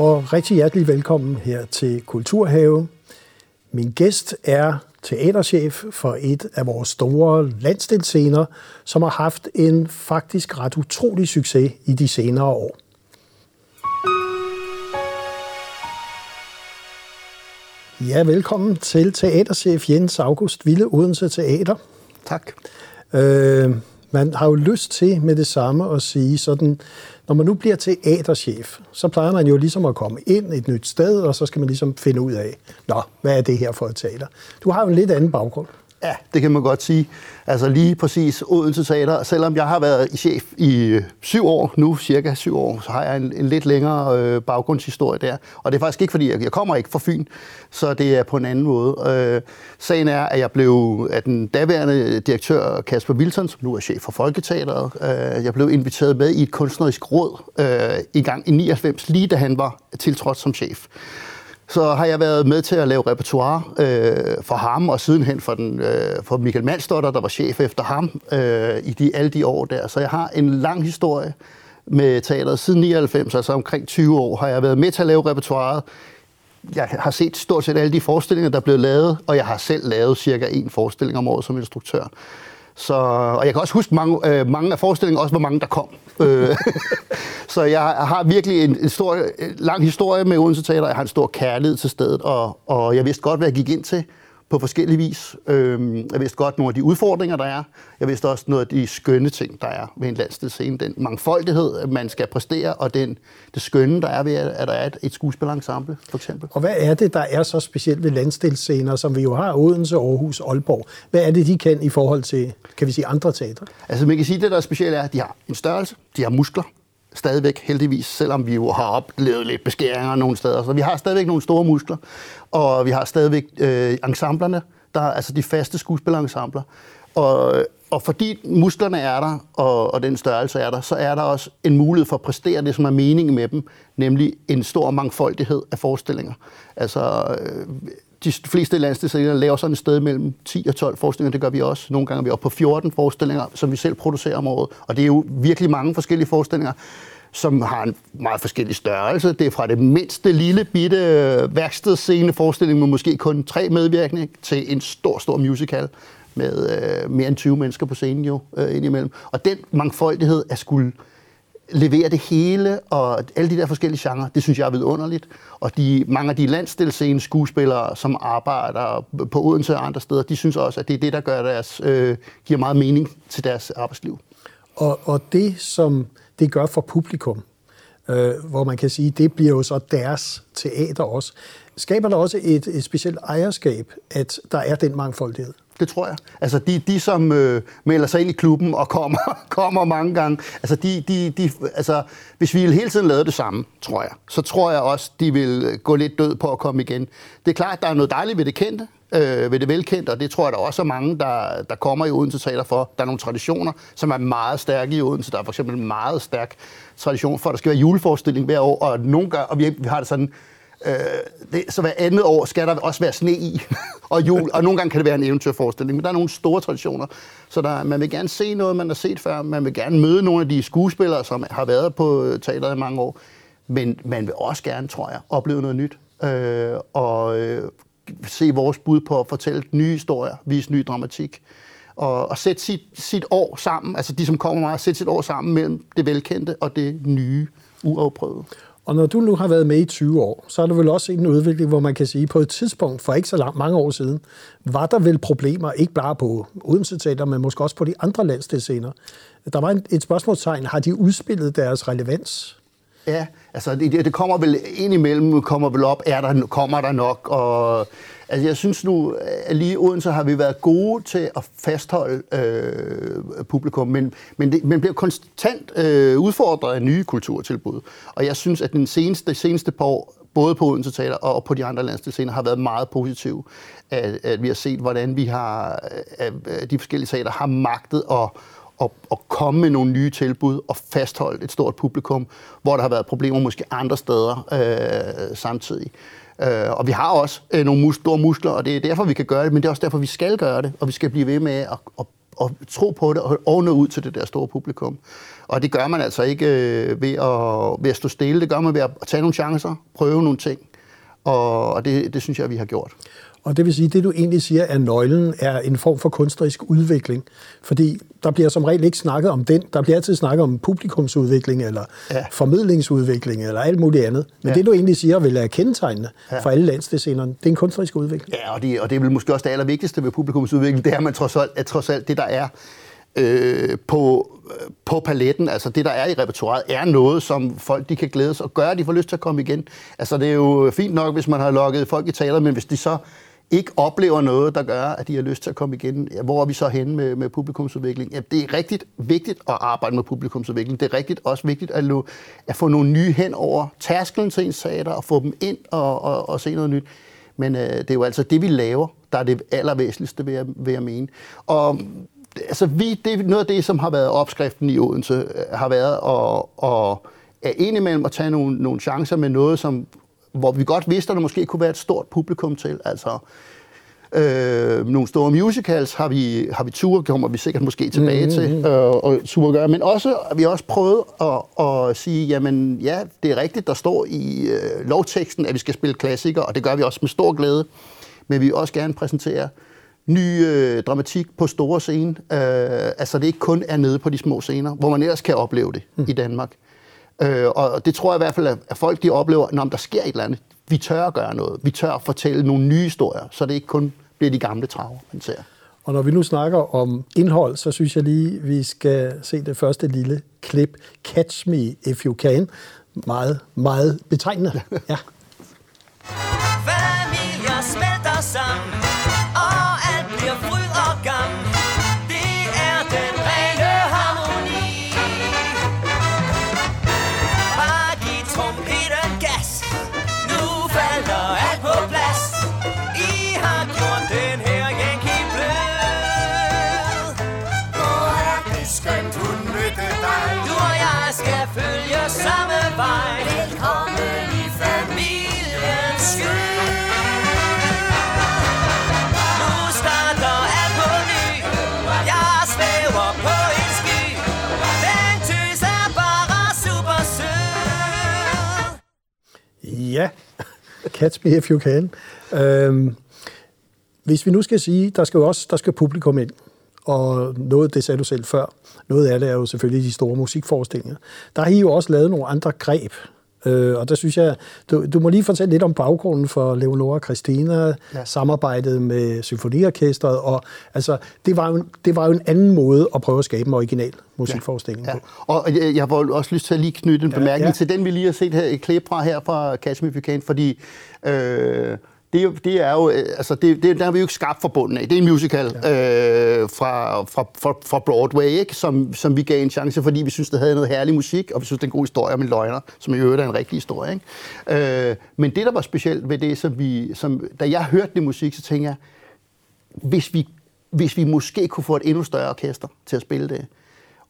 og rigtig hjertelig velkommen her til Kulturhave. Min gæst er teaterchef for et af vores store landsdelsscener, som har haft en faktisk ret utrolig succes i de senere år. Ja, velkommen til teaterchef Jens August Ville Odense Teater. Tak. Øh, man har jo lyst til med det samme at sige sådan, når man nu bliver teaterchef, så plejer man jo ligesom at komme ind et nyt sted, og så skal man ligesom finde ud af, nå, hvad er det her for et teater? Du har jo en lidt anden baggrund. Ja, det kan man godt sige. Altså lige præcis Odense Teater, selvom jeg har været chef i øh, syv år, nu cirka syv år, så har jeg en, en lidt længere øh, baggrundshistorie der. Og det er faktisk ikke, fordi jeg, jeg kommer ikke fra Fyn, så det er på en anden måde. Øh, sagen er, at jeg blev af den daværende direktør Kasper Wilson, som nu er chef for Folketeateret, øh, jeg blev inviteret med i et kunstnerisk råd øh, i gang i 99, lige da han var tiltrådt som chef så har jeg været med til at lave repertoire øh, for ham, og sidenhen for, den, øh, for Michael Malstotter, der var chef efter ham øh, i de, alle de år der. Så jeg har en lang historie med teateret siden 99, altså omkring 20 år, har jeg været med til at lave repertoireet. Jeg har set stort set alle de forestillinger, der er blevet lavet, og jeg har selv lavet cirka en forestilling om året som instruktør. Så, og jeg kan også huske mange, øh, mange af forestillingerne, også hvor mange der kom. Øh, så jeg har virkelig en, en stor, øh, lang historie med Odense Teater. Jeg har en stor kærlighed til stedet, og, og jeg vidste godt, hvad jeg gik ind til på forskellige vis. Øhm, jeg vidste godt nogle af de udfordringer, der er. Jeg vidste også noget af de skønne ting, der er ved en landsdelsscene. Den mangfoldighed, man skal præstere, og den, det skønne, der er ved, at der er et, et skuespillerensemble, for eksempel. Og hvad er det, der er så specielt ved landsdelsscener, som vi jo har Odense, Aarhus, Aalborg? Hvad er det, de kan i forhold til, kan vi sige, andre teatre? Altså, man kan sige, at det, der er specielt, er, at de har en størrelse, de har muskler, stadigvæk heldigvis, selvom vi jo har oplevet lidt beskæringer nogle steder. Så vi har stadigvæk nogle store muskler, og vi har stadigvæk øh, ensemblerne, der er altså de faste skuespillerensembler. Og, og fordi musklerne er der, og, og den størrelse er der, så er der også en mulighed for at præstere det, som er meningen med dem, nemlig en stor mangfoldighed af forestillinger. Altså, øh, de fleste landstilsætter laver sådan et sted mellem 10 og 12 forestillinger. Det gør vi også. Nogle gange er vi oppe på 14 forestillinger, som vi selv producerer om året. Og det er jo virkelig mange forskellige forestillinger som har en meget forskellig størrelse. Det er fra det mindste lille bitte øh, værkstedscene forestilling med måske kun tre medvirkende til en stor, stor musical med øh, mere end 20 mennesker på scenen jo øh, indimellem. Og den mangfoldighed er skulle levere det hele, og alle de der forskellige genrer, det synes jeg er vidunderligt. Og de, mange af de landstilscene skuespillere, som arbejder på Odense og andre steder, de synes også, at det er det, der gør deres, øh, giver meget mening til deres arbejdsliv. Og, og det, som det gør for publikum, øh, hvor man kan sige, det bliver jo så deres teater også, skaber der også et, et specielt ejerskab, at der er den mangfoldighed? Det tror jeg. Altså de, de som øh, melder sig ind i klubben og kommer, kommer mange gange, altså, de, de, de, altså hvis vi hele tiden lavede det samme, tror jeg, så tror jeg også, de vil øh, gå lidt død på at komme igen. Det er klart, at der er noget dejligt ved det kendte, øh, ved det velkendte, og det tror jeg, der også er mange, der, der kommer i Odense taler for. Der er nogle traditioner, som er meget stærke i Odense. Der er for eksempel en meget stærk tradition for, at der skal være juleforestilling hver år, og nogle gør, og vi, vi har det sådan, Øh, det, så hver andet år skal der også være sne i, og jul, og nogle gange kan det være en eventyrforestilling, men der er nogle store traditioner, så der, man vil gerne se noget, man har set før, man vil gerne møde nogle af de skuespillere, som har været på teateret i mange år, men man vil også gerne, tror jeg, opleve noget nyt, øh, og øh, se vores bud på at fortælle nye historier, vise ny dramatik, og, og sætte sit, sit år sammen, altså de, som kommer meget, sætte sit år sammen mellem det velkendte og det nye, uafprøvede. Og når du nu har været med i 20 år, så er der vel også set en udvikling, hvor man kan sige, på et tidspunkt for ikke så langt, mange år siden, var der vel problemer, ikke bare på Odense Teater, men måske også på de andre landsdelsscener. Der var et spørgsmålstegn, har de udspillet deres relevans? Ja, altså det, det kommer vel indimellem, kommer vel op, er der, kommer der nok, og altså jeg synes nu, at lige i Odense har vi været gode til at fastholde øh, publikum, men, men det, man bliver konstant øh, udfordret af nye kulturtilbud, og jeg synes, at den seneste, seneste par år, både på Odense Teater og på de andre landsdelsscener, har været meget positiv. At, at vi har set, hvordan vi har, at de forskellige teater har magtet at at, at komme med nogle nye tilbud og fastholde et stort publikum, hvor der har været problemer måske andre steder øh, samtidig. Øh, og vi har også øh, nogle mus- store muskler, og det er derfor, vi kan gøre det, men det er også derfor, vi skal gøre det, og vi skal blive ved med at, at, at tro på det, og, og nå ud til det der store publikum. Og det gør man altså ikke øh, ved, at, ved at stå stille, det gør man ved at tage nogle chancer, prøve nogle ting, og, og det, det synes jeg, vi har gjort. Og det vil sige, at det du egentlig siger, at nøglen er en form for kunstnerisk udvikling. Fordi der bliver som regel ikke snakket om den. Der bliver altid snakket om publikumsudvikling, eller ja. formidlingsudvikling, eller alt muligt andet. Men ja. det du egentlig siger, vil er kendetegnende ja. for alle landsdelsscenerne. Det er en kunstnerisk udvikling. Ja, og det, og det er vel måske også det allervigtigste ved publikumsudvikling. Det er, at man trods alt, at trods alt det, der er øh, på, på paletten, altså det, der er i repertoireet, er noget, som folk de kan glæde sig og gøre, de får lyst til at komme igen. Altså det er jo fint nok, hvis man har lukket folk i taler, men hvis de så ikke oplever noget, der gør, at de har lyst til at komme igen. Ja, hvor er vi så henne med, med publikumsudvikling? Ja, det er rigtig vigtigt at arbejde med publikumsudvikling. Det er rigtig også vigtigt at, at få nogle nye hen over tærskelen til ens teater og få dem ind og, og, og se noget nyt. Men øh, det er jo altså det, vi laver, der er det allervæsentligste, vil jeg, vil jeg mene. Og altså, vi, det er noget af det, som har været opskriften i Odense, øh, har været at, at, at indimellem at tage nogle, nogle chancer med noget, som hvor vi godt vidste, at der måske kunne være et stort publikum til. Altså, øh, nogle store musicals har vi, har vi tur, kommer vi sikkert måske tilbage mm-hmm. til øh, og tur gøre. Men også, vi har også prøvet at, at sige, jamen ja, det er rigtigt, der står i øh, lovteksten, at vi skal spille klassikere, og det gør vi også med stor glæde. Men vi vil også gerne præsentere ny øh, dramatik på store scene. Øh, altså det ikke kun er nede på de små scener, hvor man ellers kan opleve det mm. i Danmark. Øh, og det tror jeg i hvert fald, at folk de oplever, når der sker et eller andet. Vi tør at gøre noget. Vi tør at fortælle nogle nye historier, så det ikke kun bliver de gamle traver, man ser. Og når vi nu snakker om indhold, så synes jeg lige, vi skal se det første lille klip. Catch Me If You Can. Meget, meget betegnende. Ja. Catch me if you can. Øhm, hvis vi nu skal sige, der skal jo også der skal publikum ind, og noget, det sagde du selv før, noget af det er jo selvfølgelig de store musikforestillinger. Der har I jo også lavet nogle andre greb, Øh, og der synes jeg, du, du må lige fortælle lidt om baggrunden for Leonora Christina, ja. samarbejdet med symfoniorkestret, og altså, det var, jo, det var jo en anden måde at prøve at skabe en original musikforestilling ja. ja. på. Og jeg, jeg har også lyst til at lige knytte en bemærkning ja. til den, vi lige har set her, et klip fra her fra You Can, fordi øh, det, det er jo, øh, altså det, det, der har vi jo ikke skabt forbundet af. Det er en musical ja. øh, fra, fra, fra, fra Broadway, ikke? Som, som vi gav en chance, fordi vi synes, det havde noget herlig musik, og vi synes, det er en god historie om en løgner, som i øvrigt er en rigtig historie. Ikke? Øh, men det, der var specielt ved det, som vi, som, da jeg hørte det musik, så tænkte jeg, hvis vi, hvis vi måske kunne få et endnu større orkester til at spille det,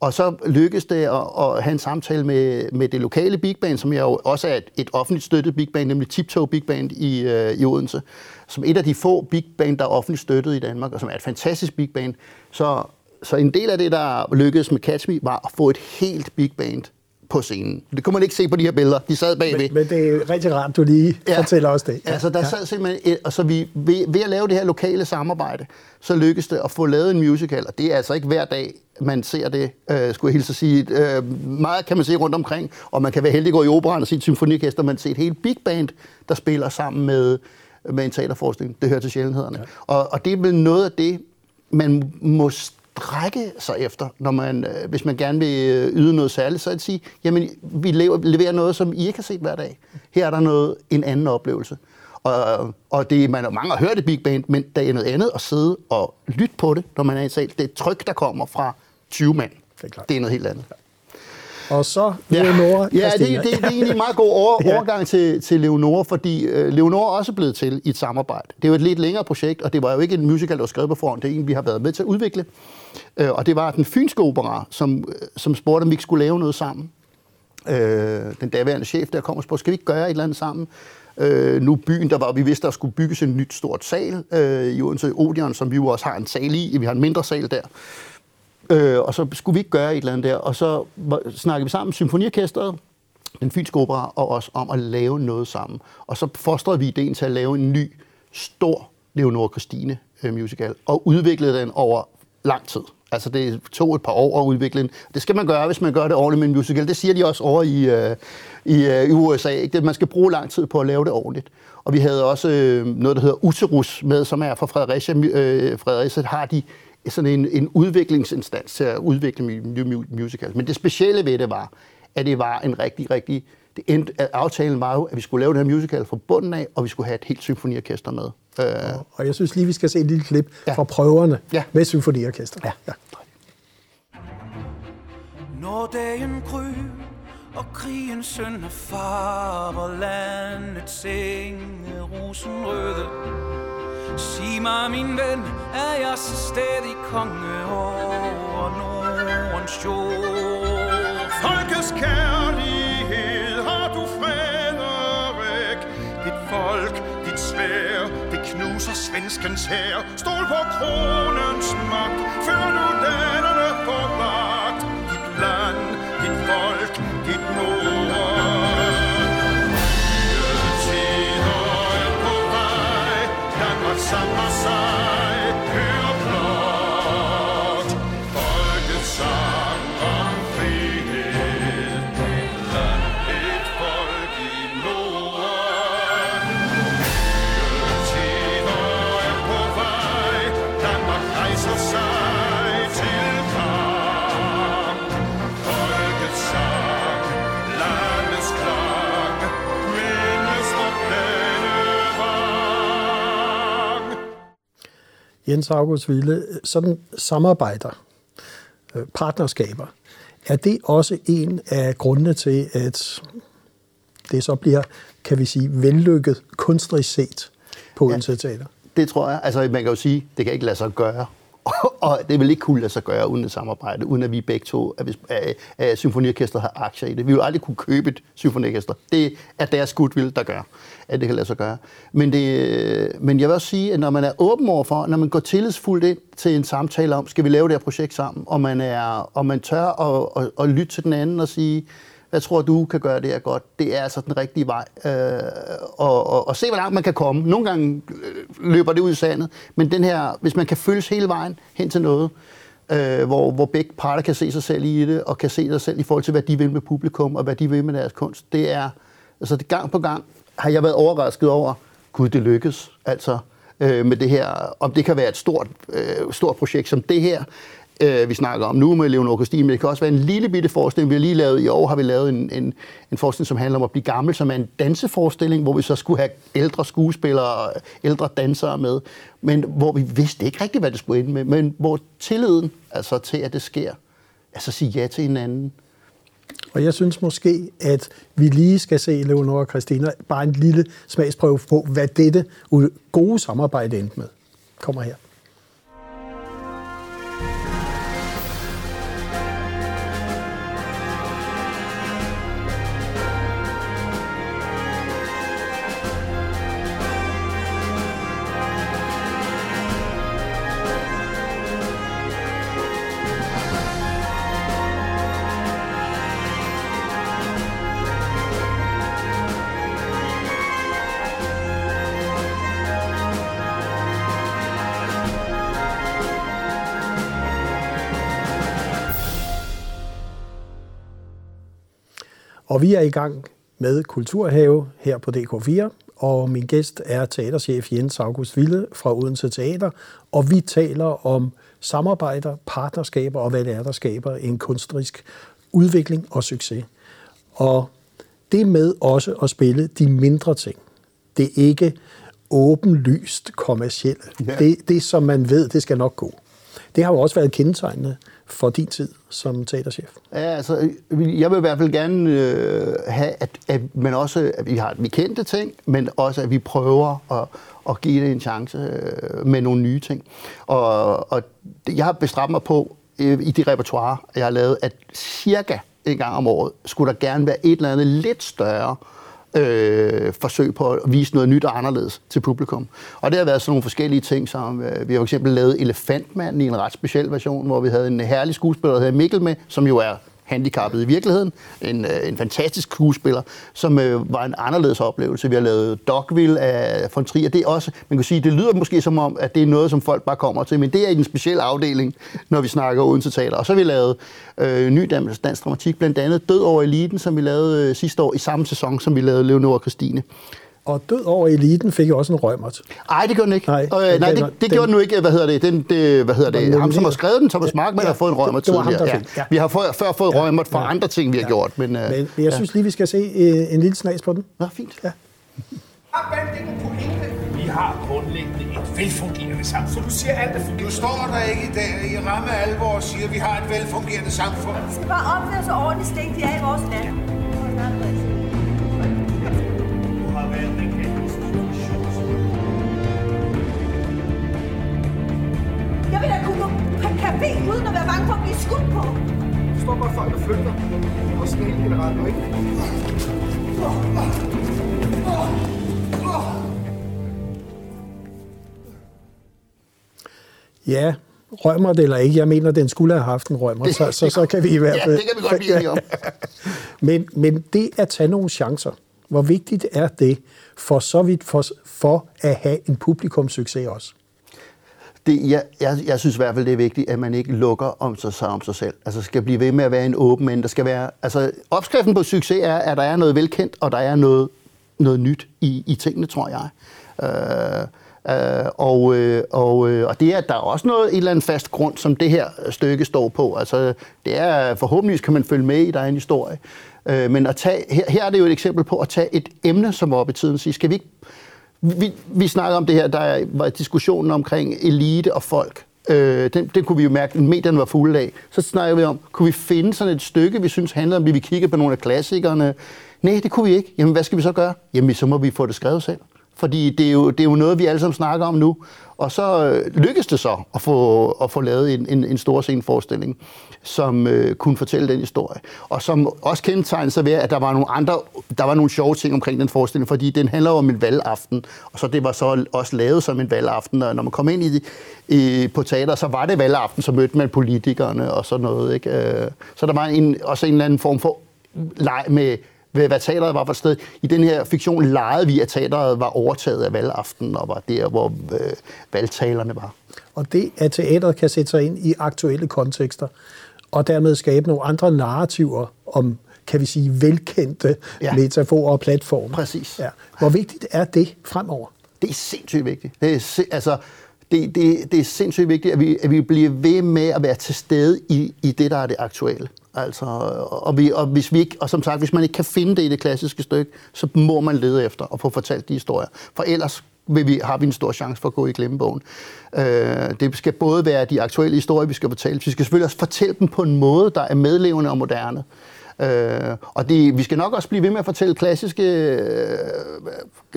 og så lykkedes det at, at have en samtale med, med det lokale big band, som jo også er et, et offentligt støttet big band, nemlig Tiptoe Big Band i, øh, i Odense, som et af de få big band, der er offentligt støttet i Danmark, og som er et fantastisk big band. Så, så en del af det, der lykkedes med Catch Me, var at få et helt big band på scenen. Det kunne man ikke se på de her billeder. De sad bagved. Men, men det er rigtig rart, du lige ja. fortæller os det. Ja. Altså, der ja. sad simpelthen... Altså, vi, ved, ved at lave det her lokale samarbejde, så lykkedes det at få lavet en musical, og det er altså ikke hver dag, man ser det, øh, skulle jeg hilse at sige. Øh, meget kan man se rundt omkring, og man kan være heldig at gå i operan og se et symfonikester, man ser et helt big band, der spiller sammen med, med en teaterforestilling. Det hører til sjældenhederne. Ja. Og, og det er vel noget af det, man må strække sig efter, når man, øh, hvis man gerne vil øh, yde noget særligt, så at sige, jamen, vi leverer noget, som I ikke har set hver dag. Her er der noget, en anden oplevelse. Og, og det, man mange har hørt det Big Band, men der er noget andet at sidde og lytte på det, når man er i sal. Det er tryk, der kommer fra 20 mand. Det er, klart. det er noget helt andet. Og så Leonora Ja, ja det, det, det er egentlig en meget god over, overgang til, til Leonora, fordi uh, Leonora er også blevet til i et samarbejde. Det er jo et lidt længere projekt, og det var jo ikke en musical, der var skrevet på forhånd. Det er en, vi har været med til at udvikle. Uh, og det var den fynske opera, som, som spurgte, om vi ikke skulle lave noget sammen. Uh, den daværende chef der kom og spurgte, skal vi ikke gøre et eller andet sammen? Øh, nu byen, der var, vi vidste, der skulle bygges en nyt stort sal øh, i Odense Odeon, som vi jo også har en sal i. Vi har en mindre sal der. Øh, og så skulle vi ikke gøre et eller andet der. Og så snakkede vi sammen, symfoniorkestret, den fynske opera, og os om at lave noget sammen. Og så fostrede vi ideen til at lave en ny, stor Leonora Christine øh, musical, og udviklede den over lang tid. Altså det tog et par år at udvikle den. Det skal man gøre, hvis man gør det ordentligt med en musical. Det siger de også over i, øh, i, øh, i USA. Ikke? Man skal bruge lang tid på at lave det ordentligt. Og vi havde også øh, noget, der hedder Uterus med, som er fra Fredericia. Øh, Fredericia har de sådan en, en udviklingsinstans til at udvikle musicals. Men det specielle ved det var, at det var en rigtig, rigtig... Det endte, at aftalen var jo, at vi skulle lave den her musical fra bunden af, og vi skulle have et helt symfoniorkester med. Øh. Og jeg synes lige, vi skal se et lille klip ja. fra prøverne ja. med symfoniorkester. Ja. Ja. Når dagen kryb og krigen sønder farver landet senge rosenrøde sig mig, min ven, er jeg så stadig konge over Nordens jord? Folkets kærlighed har du Frederik. Dit folk, dit svær, det knuser svenskens hær. Stol på kronens magt, før nu danerne får magt. Jens August Ville, sådan samarbejder, øh, partnerskaber, er det også en af grundene til, at det så bliver, kan vi sige, vellykket kunstnerisk set på ja, Teater? Det tror jeg. Altså, man kan jo sige, det kan ikke lade sig gøre og det vil ikke kunne lade sig gøre uden et samarbejde, uden at vi begge to, at, at, at symfoniorkestret har aktier i det. Vi vil aldrig kunne købe et symfoniorkester. Det er deres goodwill, der gør, at det kan lade sig gøre. Men, det, men jeg vil også sige, at når man er åben overfor, når man går tillidsfuldt ind til en samtale om, skal vi lave det her projekt sammen, og man, er, og man tør at, at, at lytte til den anden og sige, hvad tror du kan gøre det her godt? Det er altså den rigtige vej. Øh, og, og, og se, hvor langt man kan komme. Nogle gange øh, løber det ud i sandet, men den her, hvis man kan følges hele vejen hen til noget, øh, hvor, hvor begge parter kan se sig selv i det, og kan se sig selv i forhold til, hvad de vil med publikum, og hvad de vil med deres kunst, det er, altså det gang på gang har jeg været overrasket over, gud, det lykkes, altså øh, med det her, om det kan være et stort, øh, stort projekt som det her, øh, vi snakker om nu med Leonor Christine, men det kan også være en lille bitte forestilling. Vi har lige lavet, i år har vi lavet en, en, en forestilling, som handler om at blive gammel, som er en danseforestilling, hvor vi så skulle have ældre skuespillere og ældre dansere med, men hvor vi vidste ikke rigtigt, hvad det skulle ende med, men hvor tilliden altså til, at det sker, altså sige ja til hinanden, og jeg synes måske, at vi lige skal se Leonora og Christina bare en lille smagsprøve på, hvad dette gode samarbejde endte med. Kommer her. Og vi er i gang med Kulturhave her på DK4, og min gæst er teaterchef Jens August Ville fra Odense Teater, og vi taler om samarbejder, partnerskaber og hvad det er, der skaber en kunstnerisk udvikling og succes. Og det med også at spille de mindre ting. Det er ikke åbenlyst kommercielle. Ja. Det, det, som man ved, det skal nok gå. Det har jo også været kendetegnende for din tid som teaterchef? Ja, altså, jeg vil i hvert fald gerne øh, have, at, at, man også, at vi har vi kendte ting, men også, at vi prøver at, at give det en chance øh, med nogle nye ting. Og, og jeg har bestræbt mig på, øh, i de repertoire, jeg har lavet, at cirka en gang om året skulle der gerne være et eller andet lidt større øh, øh, forsøg på at vise noget nyt og anderledes til publikum. Og det har været sådan nogle forskellige ting, som øh, vi har for eksempel lavet Elefantmanden i en ret speciel version, hvor vi havde en herlig skuespiller, der hedder Mikkel med, som jo er handicappet i virkeligheden. En, øh, en fantastisk skuespiller, som øh, var en anderledes oplevelse. Vi har lavet Dogville af von Trier. Det er også, man kan sige, det lyder måske som om, at det er noget, som folk bare kommer til, men det er i en speciel afdeling, når vi snakker Odense Teater. Og så har vi lavet øh, ny dansk dramatik, blandt andet Død over eliten, som vi lavede øh, sidste år i samme sæson, som vi lavede Leonora Christine. Og død over eliten fik jo også en rømmert. Nej, det gjorde den ikke. Nej, øh, nej det, det den, gjorde den nu ikke. Hvad hedder det? Den, det hvad hedder det? Ham, som har skrevet den, Thomas Markmann, ja, har fået en rømmert tidligere. Ja. Ja. Vi har før, før fået ja, rømmert for ja, andre ting, vi har ja. gjort. Men, uh, men jeg ja. synes lige, vi skal se uh, en lille snas på den. Nå, fint. Ja. Vi har grundlæggende et velfungerende samfund. Du siger alt er fungerende. Du står der ikke i dag i ramme alvor og siger, at vi har et velfungerende samfund. Vi skal bare opføre sig ordentligt stik, de er i vores land. Du café uden at være bange for at blive skudt på. Du står bare folk, der flygter. Og helt generelt, og ikke? Ja, rømmer det eller ikke. Jeg mener, den skulle have haft en rømmer, så, så, så kan vi i hvert fald... Ja, det kan vi godt blive om. men, men det at tage nogle chancer, hvor vigtigt er det for så vidt for, for at have en publikumssucces også? Det, jeg, jeg, jeg synes i hvert fald, det er vigtigt, at man ikke lukker om sig, sig om sig selv. Altså skal blive ved med at være en åben end Der skal være, altså, opskriften på succes er, at der er noget velkendt, og der er noget, noget nyt i, i tingene, tror jeg. Øh, øh, og, øh, og, øh, og det er, at der er også noget, en eller andet fast grund, som det her stykke står på. Altså, det er, forhåbentlig kan man følge med i, der er en historie. Øh, men at tage, her, her er det jo et eksempel på at tage et emne, som var oppe i tiden, og sige, skal vi ikke vi, vi snakker om det her, der var diskussionen omkring elite og folk. Øh, den, den kunne vi jo mærke, at medierne var fulde af. Så snakker vi om, kunne vi finde sådan et stykke, vi synes handler om, vi vil kigge på nogle af klassikerne? Nej, det kunne vi ikke. Jamen, hvad skal vi så gøre? Jamen, så må vi få det skrevet selv. Fordi det er, jo, det er jo noget, vi alle sammen snakker om nu. Og så øh, lykkedes det så at få, at få lavet en, en, en stor sceneforestilling, som øh, kunne fortælle den historie. Og som også kendetegnede sig ved, at der var nogle andre, der var nogle sjove ting omkring den forestilling, fordi den handler om en valgaften. Og så det var så også lavet som en valgaften. Og når man kom ind i, i, på teater, så var det valgaften, så mødte man politikerne og sådan noget. Ikke? Øh, så der var en, også en eller anden form for leg med hvad, hvad teateret var for et sted. I den her fiktion legede vi, at teateret var overtaget af valgaften og var der, hvor øh, valgtalerne var. Og det, at teateret kan sætte sig ind i aktuelle kontekster, og dermed skabe nogle andre narrativer om, kan vi sige, velkendte ja. metaforer og platformer. Præcis. Ja. Hvor vigtigt er det fremover? Det er sindssygt vigtigt. Det er, altså, det, det, det er sindssygt vigtigt, at vi, at vi bliver ved med at være til stede i, i det, der er det aktuelle. Altså, og, vi, og, hvis vi ikke, og som sagt, hvis man ikke kan finde det i det klassiske stykke, så må man lede efter og få fortalt de historier. For ellers vil vi, har vi en stor chance for at gå i glemmebogen. Øh, det skal både være de aktuelle historier, vi skal fortælle. Vi skal selvfølgelig også fortælle dem på en måde, der er medlevende og moderne. Øh, og det, vi skal nok også blive ved med at fortælle klassiske, øh,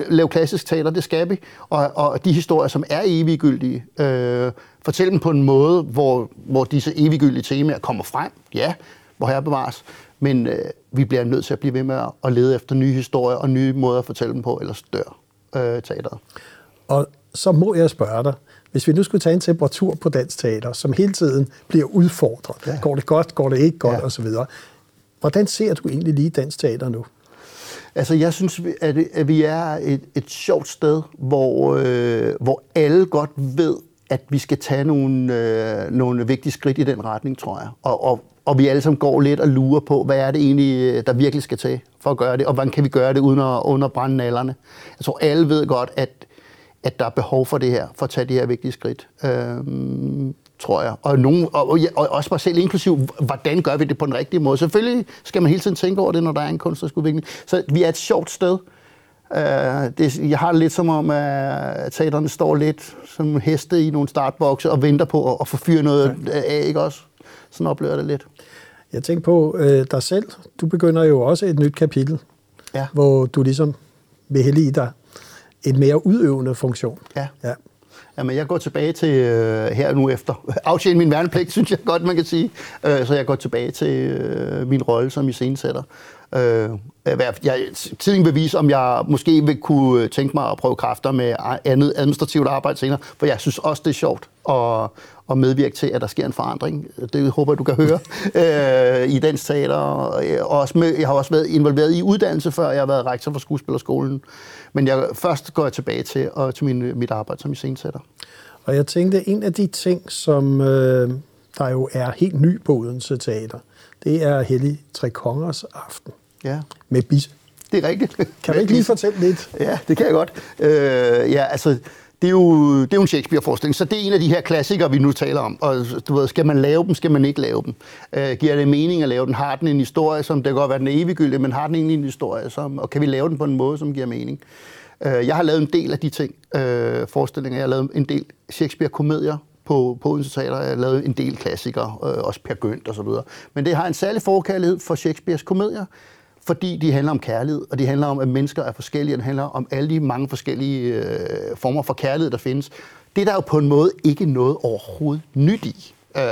lave klassisk teater, det skal vi. Og, og de historier, som er eviggyldige, øh, fortælle dem på en måde, hvor, hvor disse eviggyldige temaer kommer frem. Ja, hvor her bevares. Men øh, vi bliver nødt til at blive ved med at lede efter nye historier og nye måder at fortælle dem på, ellers dør øh, teateret. Og så må jeg spørge dig, hvis vi nu skulle tage en temperatur på dansk teater, som hele tiden bliver udfordret, ja. går det godt, går det ikke godt ja. osv., hvordan ser du egentlig lige dansk teater nu? Altså, jeg synes, at vi er et, et sjovt sted, hvor, øh, hvor alle godt ved, at vi skal tage nogle, øh, nogle vigtige skridt i den retning, tror jeg. Og, og, og vi alle sammen går lidt og lurer på, hvad er det egentlig, der virkelig skal til for at gøre det, og hvordan kan vi gøre det uden at, uden at brænde nallerne. Jeg tror, alle ved godt, at, at der er behov for det her, for at tage det her vigtige skridt. Øhm, tror jeg. Og, nogen, og, og, og også mig selv inklusiv, hvordan gør vi det på den rigtige måde? Selvfølgelig skal man hele tiden tænke over det, når der er en kunstnerisk udvikling. Så vi er et sjovt sted. Uh, det, jeg har det lidt som om, at teaterne står lidt som heste i nogle startbokse og venter på at, at få fyret noget af, ikke også? Sådan oplever jeg det lidt. Jeg tænker på øh, dig selv. Du begynder jo også et nyt kapitel, ja. hvor du ligesom vil i dig en mere udøvende funktion. Ja. ja. Jamen, jeg går tilbage til øh, her nu efter. Aftjene min værnepligt, synes jeg godt, man kan sige. Øh, så jeg går tilbage til øh, min rolle som iscenesætter. Øh, jeg, tiden vil vise, om jeg måske vil kunne tænke mig at prøve kræfter med andet administrativt arbejde senere, for jeg synes også, det er sjovt at, at medvirke til, at der sker en forandring. Det håber jeg, du kan høre øh, i Dansk Teater. Og også med, jeg har også været involveret i uddannelse, før jeg har været rektor for Skuespillerskolen. Men jeg, først går jeg tilbage til, og til min, mit arbejde som iscenesætter. Og jeg tænkte, en af de ting, som øh, der jo er helt ny på Odense Teater, det er Hellig Tre Kongers Aften Ja, med Bisse. det er rigtigt. Kan du ikke lige fortælle lidt? Ja, det kan jeg godt. Øh, ja, altså, det er, jo, det er jo en Shakespeare-forestilling, så det er en af de her klassikere, vi nu taler om. Og du ved, skal man lave dem, skal man ikke lave dem? Øh, giver det mening at lave den? Har den en historie, som det kan godt være, den er eviggyldig, men har den egentlig en historie, som, og kan vi lave den på en måde, som giver mening? Øh, jeg har lavet en del af de ting, øh, forestillinger. Jeg har lavet en del Shakespeare-komedier på, på Odense Teater. Jeg har lavet en del klassikere, øh, også Per Gynt og så videre. Men det har en særlig forkærlighed for Shakespeares komedier, fordi de handler om kærlighed, og de handler om, at mennesker er forskellige, og det handler om alle de mange forskellige øh, former for kærlighed, der findes. Det er der jo på en måde ikke noget overhovedet nyt i. Øh,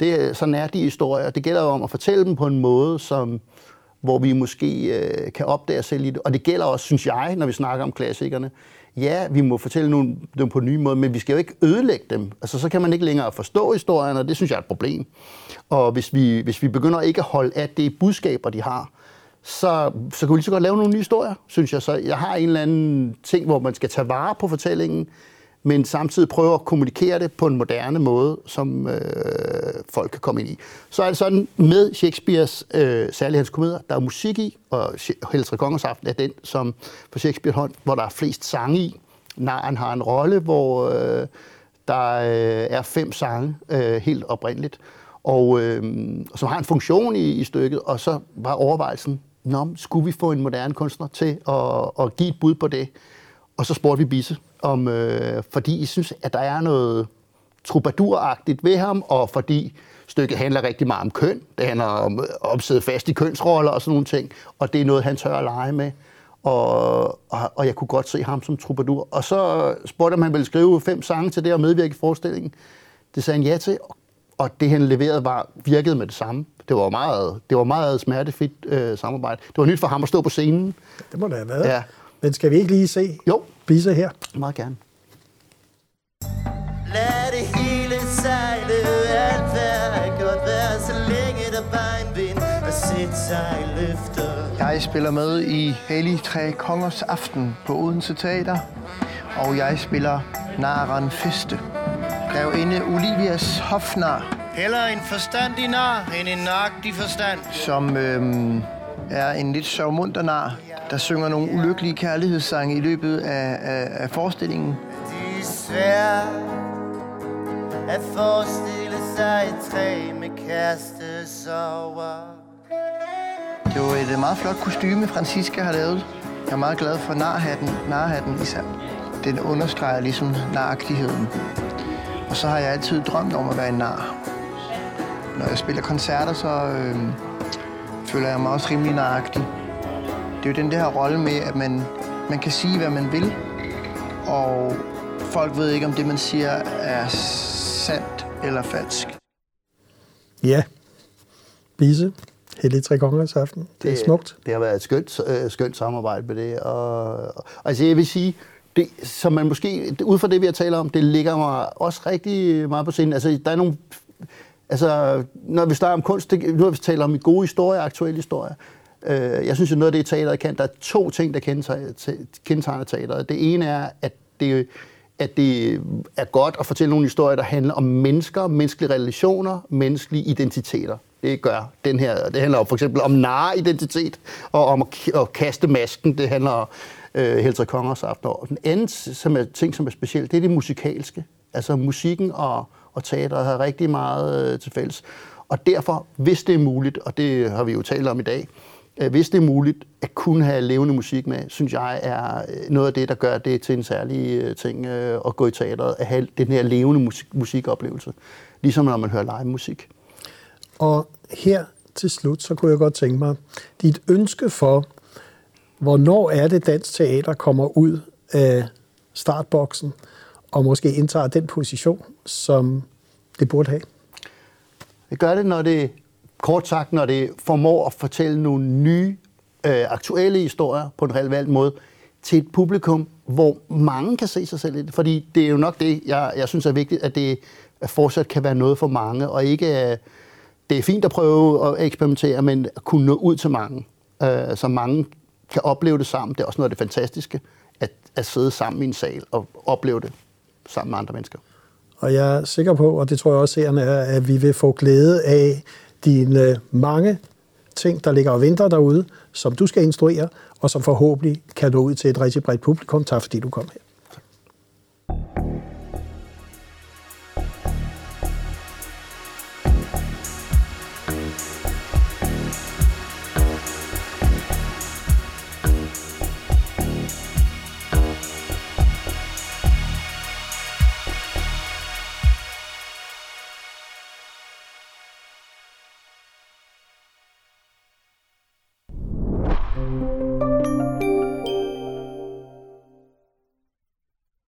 det, sådan er de historier. Det gælder jo om at fortælle dem på en måde, som, hvor vi måske øh, kan opdage os selv i det. Og det gælder også, synes jeg, når vi snakker om klassikerne. Ja, vi må fortælle nogle, dem på en ny måde, men vi skal jo ikke ødelægge dem. Altså, så kan man ikke længere forstå historien, og det synes jeg er et problem. Og hvis vi, hvis vi begynder ikke at holde af det budskaber, de har, så, så kan vi lige så godt lave nogle nye historier, synes jeg. Så jeg har en eller anden ting, hvor man skal tage vare på fortællingen, men samtidig prøve at kommunikere det på en moderne måde, som øh, folk kan komme ind i. Så er det sådan, med Shakespeares, øh, særligt hans komedier, der er musik i, og Heltre Kongers Aften er den, som på Shakespeare hånd, hvor der er flest sange i. Naren har en rolle, hvor øh, der øh, er fem sange, øh, helt oprindeligt, og øh, som har en funktion i, i stykket, og så var overvejelsen, Nå, skulle vi få en moderne kunstner til at, at give et bud på det? Og så spurgte vi Bisse, om, øh, fordi I synes, at der er noget troubadouragtigt ved ham, og fordi stykket handler rigtig meget om køn. Det handler om at sidde fast i kønsroller og sådan nogle ting, og det er noget, han tør at lege med. Og, og, og jeg kunne godt se ham som troubadour. Og så spurgte om han ville skrive fem sange til det og medvirke i forestillingen. Det sagde han ja til, og det han leverede var virkede med det samme. Det var meget, det var meget smertefrit øh, samarbejde. Det var nyt for ham at stå på scenen. Det må det have været. Ja. Men skal vi ikke lige se Jo. Bisse her? Meget gerne. Lad det hele sejle, alt hvad godt være, så længe der bare en vind, og sæt sig løfter. Jeg spiller med i Hellig Tre Kongers Aften på Odense Teater, og jeg spiller Naren Feste. Grevinde Olivias hofnar, Heller en forstandig nar, end en nøjagtig forstand. som øhm, er en lidt sørgmunter nar, der synger nogle ulykkelige kærlighedssange i løbet af, af, af forestillingen. Det er svært at forestille sig et træ med kærestesover. Det var et meget flot kostyme, Francisca har lavet. Jeg er meget glad for narhatten, narhatten især. Den understreger ligesom naragtigheden. Og så har jeg altid drømt om at være en nar. Når jeg spiller koncerter, så øh, føler jeg mig også rimelig naragtig. Det er jo den der rolle med, at man, man kan sige, hvad man vil, og folk ved ikke, om det, man siger, er sandt eller falsk. Ja. Bisse. Hellig Tre Kongers Aften. Det er smukt. Det har været et skønt, øh, skønt samarbejde med det. Og, og, altså jeg vil sige, det, som man måske, det, ud fra det, vi har talt om, det ligger mig også rigtig meget på scenen. Altså, der er nogle, altså, når vi snakker om kunst, det, nu har vi talt om gode historier, aktuelle historier. Øh, jeg synes, jo, noget af det, teateret kan, der er to ting, der kendetegner, teateret. Det ene er, at det, at det er godt at fortælle nogle historier, der handler om mennesker, menneskelige relationer, menneskelige identiteter. Det gør den her. Det handler for eksempel om nareidentitet og om at, at kaste masken. Det handler om øh, Heltre Kongers aften. Og den anden som er, ting, som er specielt, det er det musikalske. Altså musikken og, og teateret har rigtig meget øh, til fælles. Og derfor, hvis det er muligt, og det har vi jo talt om i dag, øh, hvis det er muligt at kunne have levende musik med, synes jeg er øh, noget af det, der gør det til en særlig øh, ting øh, at gå i teateret, at have den her levende musik, musikoplevelse. Ligesom når man hører live musik. Og her til slut, så kunne jeg godt tænke mig, dit ønske for, hvornår er det, dansk teater kommer ud af startboksen, og måske indtager den position, som det burde have. Det gør det, når det kort sagt, når det formår at fortælle nogle nye, øh, aktuelle historier på en relevant måde til et publikum, hvor mange kan se sig selv i det. Fordi det er jo nok det, jeg, jeg synes er vigtigt, at det fortsat kan være noget for mange, og ikke... Øh, det er fint at prøve at eksperimentere, men at kunne nå ud til mange, øh, så mange kan opleve det sammen. Det er også noget af det fantastiske, at, at sidde sammen i en sal og opleve det sammen med andre mennesker. Og jeg er sikker på, og det tror jeg også seerne er, at vi vil få glæde af dine øh, mange ting, der ligger og venter derude, som du skal instruere, og som forhåbentlig kan nå ud til et rigtig bredt publikum. Tak fordi du kom her.